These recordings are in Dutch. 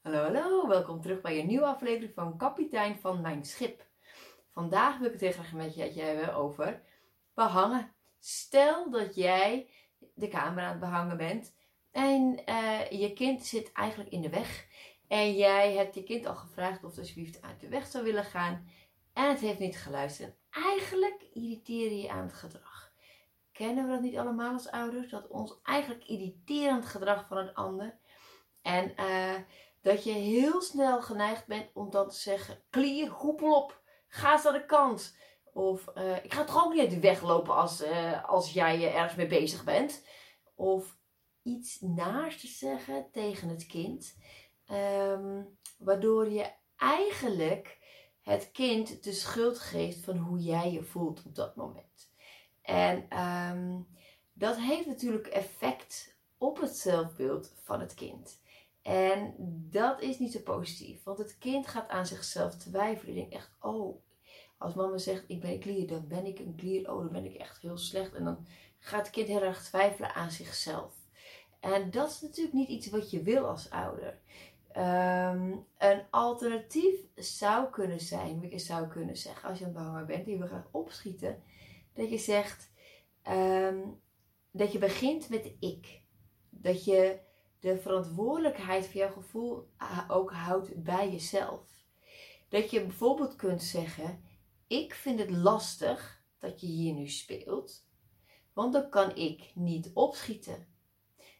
Hallo, hallo, welkom terug bij een nieuwe aflevering van Kapitein van Mijn Schip. Vandaag wil ik het heel graag met je hebben over behangen. Stel dat jij de camera aan het behangen bent en uh, je kind zit eigenlijk in de weg. En jij hebt je kind al gevraagd of het alsjeblieft uit de weg zou willen gaan. En het heeft niet geluisterd. Eigenlijk irriteer je aan het gedrag. Kennen we dat niet allemaal als ouders? Dat ons eigenlijk irriterend gedrag van een ander. En uh, dat je heel snel geneigd bent om dan te zeggen: klier, hoepel op, ga eens aan de kant. Of uh, ik ga toch ook niet uit de weg lopen als, uh, als jij ergens mee bezig bent. Of iets naars te zeggen tegen het kind. Um, waardoor je eigenlijk het kind de schuld geeft van hoe jij je voelt op dat moment. En um, dat heeft natuurlijk effect op het zelfbeeld van het kind. En dat is niet zo positief, want het kind gaat aan zichzelf twijfelen. Je denkt echt, oh, als mama zegt ik ben een klier, dan ben ik een klier. Oh, dan ben ik echt heel slecht. En dan gaat het kind heel erg twijfelen aan zichzelf. En dat is natuurlijk niet iets wat je wil als ouder. Um, een alternatief zou kunnen zijn, wat je zou kunnen zeggen als je aan het bent en je wil graag opschieten, dat je zegt um, dat je begint met ik. Dat je de verantwoordelijkheid voor jouw gevoel ook houdt bij jezelf. Dat je bijvoorbeeld kunt zeggen: Ik vind het lastig dat je hier nu speelt, want dan kan ik niet opschieten.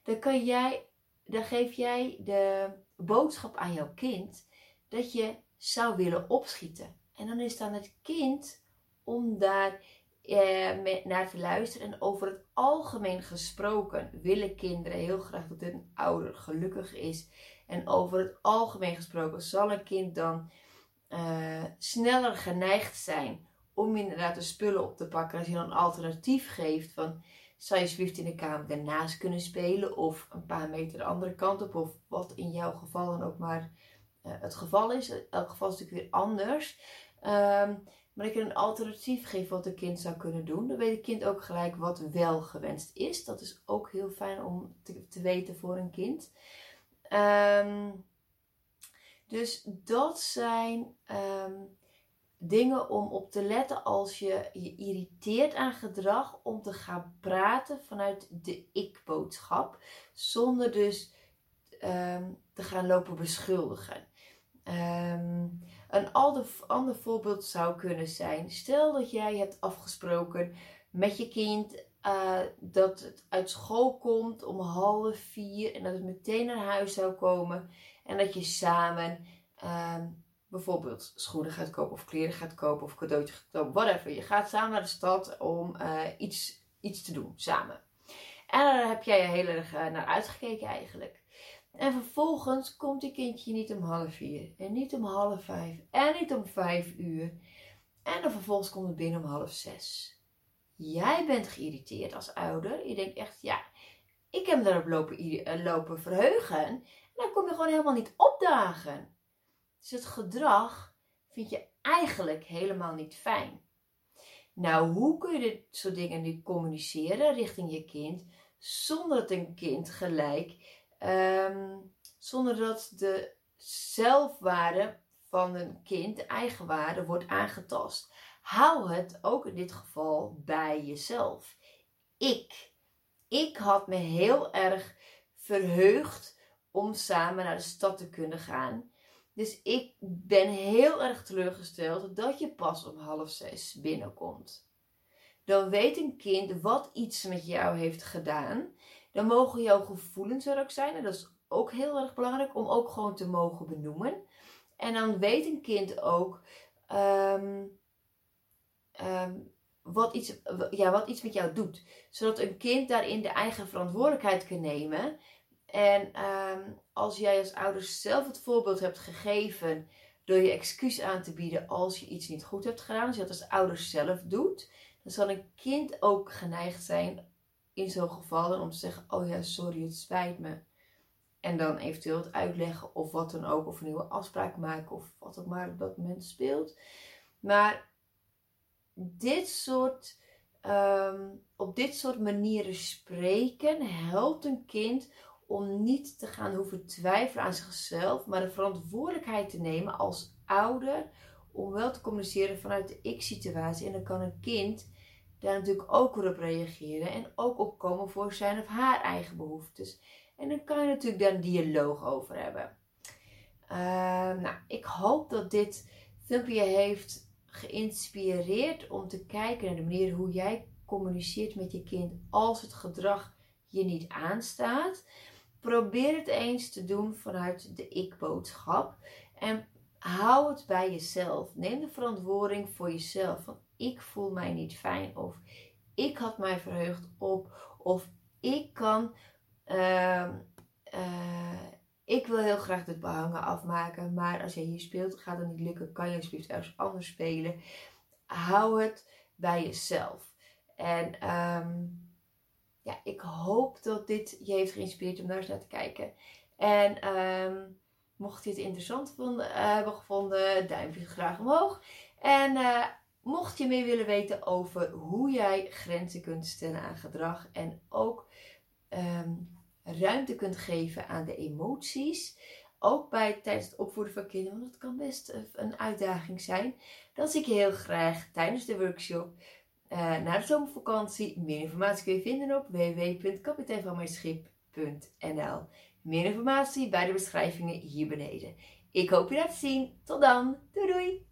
Dan, kan jij, dan geef jij de boodschap aan jouw kind dat je zou willen opschieten. En dan is dan het kind om daar eh, naar te luisteren. En over het algemeen gesproken willen kinderen heel graag dat hun ouder gelukkig is. En over het algemeen gesproken zal een kind dan uh, sneller geneigd zijn om inderdaad de spullen op te pakken. Als je dan een alternatief geeft van zou je Swift in de kamer daarnaast kunnen spelen of een paar meter de andere kant op of wat in jouw geval dan ook maar uh, het geval is. In elk geval is natuurlijk weer anders. Um, maar ik een alternatief geef wat een kind zou kunnen doen. Dan weet het kind ook gelijk wat wel gewenst is. Dat is ook heel fijn om te, te weten voor een kind. Um, dus dat zijn um, dingen om op te letten als je je irriteert aan gedrag. Om te gaan praten vanuit de ik-boodschap. Zonder dus um, te gaan lopen beschuldigen. Um, een ander voorbeeld zou kunnen zijn: stel dat jij hebt afgesproken met je kind uh, dat het uit school komt om half vier en dat het meteen naar huis zou komen en dat je samen uh, bijvoorbeeld schoenen gaat kopen of kleren gaat kopen of cadeautjes gaat kopen, whatever. Je gaat samen naar de stad om uh, iets, iets te doen samen. En daar heb jij heel erg uh, naar uitgekeken eigenlijk. En vervolgens komt die kindje niet om half vier. En niet om half vijf. En niet om vijf uur. En dan vervolgens komt het binnen om half zes. Jij bent geïrriteerd als ouder. Je denkt echt, ja, ik heb daarop lopen, eh, lopen verheugen. En dan kom je gewoon helemaal niet opdagen. Dus het gedrag vind je eigenlijk helemaal niet fijn. Nou, hoe kun je dit soort dingen nu communiceren richting je kind zonder dat een kind gelijk Um, zonder dat de zelfwaarde van een kind, de eigenwaarde, wordt aangetast. Hou het ook in dit geval bij jezelf. Ik. Ik had me heel erg verheugd om samen naar de stad te kunnen gaan. Dus ik ben heel erg teleurgesteld dat je pas om half zes binnenkomt. Dan weet een kind wat iets met jou heeft gedaan dan mogen jouw gevoelens er ook zijn. En dat is ook heel erg belangrijk om ook gewoon te mogen benoemen. En dan weet een kind ook um, um, wat, iets, ja, wat iets met jou doet. Zodat een kind daarin de eigen verantwoordelijkheid kan nemen. En um, als jij als ouders zelf het voorbeeld hebt gegeven door je excuus aan te bieden als je iets niet goed hebt gedaan, als je dat als ouders zelf doet, dan zal een kind ook geneigd zijn in zo'n geval om te zeggen: Oh ja, sorry, het spijt me. En dan eventueel het uitleggen of wat dan ook, of een nieuwe afspraak maken of wat ook maar op dat moment speelt. Maar dit soort, um, op dit soort manieren spreken helpt een kind om niet te gaan hoeven twijfelen aan zichzelf, maar de verantwoordelijkheid te nemen als ouder om wel te communiceren vanuit de ik-situatie. En dan kan een kind daar natuurlijk ook op reageren en ook opkomen voor zijn of haar eigen behoeftes. En dan kan je natuurlijk daar een dialoog over hebben. Ehm, nou, ik hoop dat dit filmpje heeft geïnspireerd om te kijken naar de manier hoe jij communiceert met je kind als het gedrag je niet aanstaat. Probeer het eens te doen vanuit de ik-boodschap. En hou het bij jezelf. Neem de verantwoording voor jezelf. Van ik voel mij niet fijn. Of ik had mij verheugd op. Of ik kan. Uh, ik wil heel graag dit behangen afmaken. Maar als jij hier speelt, gaat het niet lukken. Kan je alsjeblieft ergens anders spelen. Hou het bij jezelf. En um, ja, ik hoop dat dit je heeft geïnspireerd om naar te kijken. En um, mocht je het interessant uh, hebben gevonden, duimpje graag omhoog. En uh, mocht je meer willen weten over hoe jij grenzen kunt stellen aan gedrag en ook um, ruimte kunt geven aan de emoties. Ook bij, tijdens het opvoeden van kinderen, want dat kan best een uitdaging zijn. Dan zie ik je heel graag tijdens de workshop. Uh, na de zomervakantie. Meer informatie kun je vinden op www.kapiteinvanmijnschip.nl Meer informatie bij de beschrijvingen hier beneden. Ik hoop je daar te zien. Tot dan. Doei doei!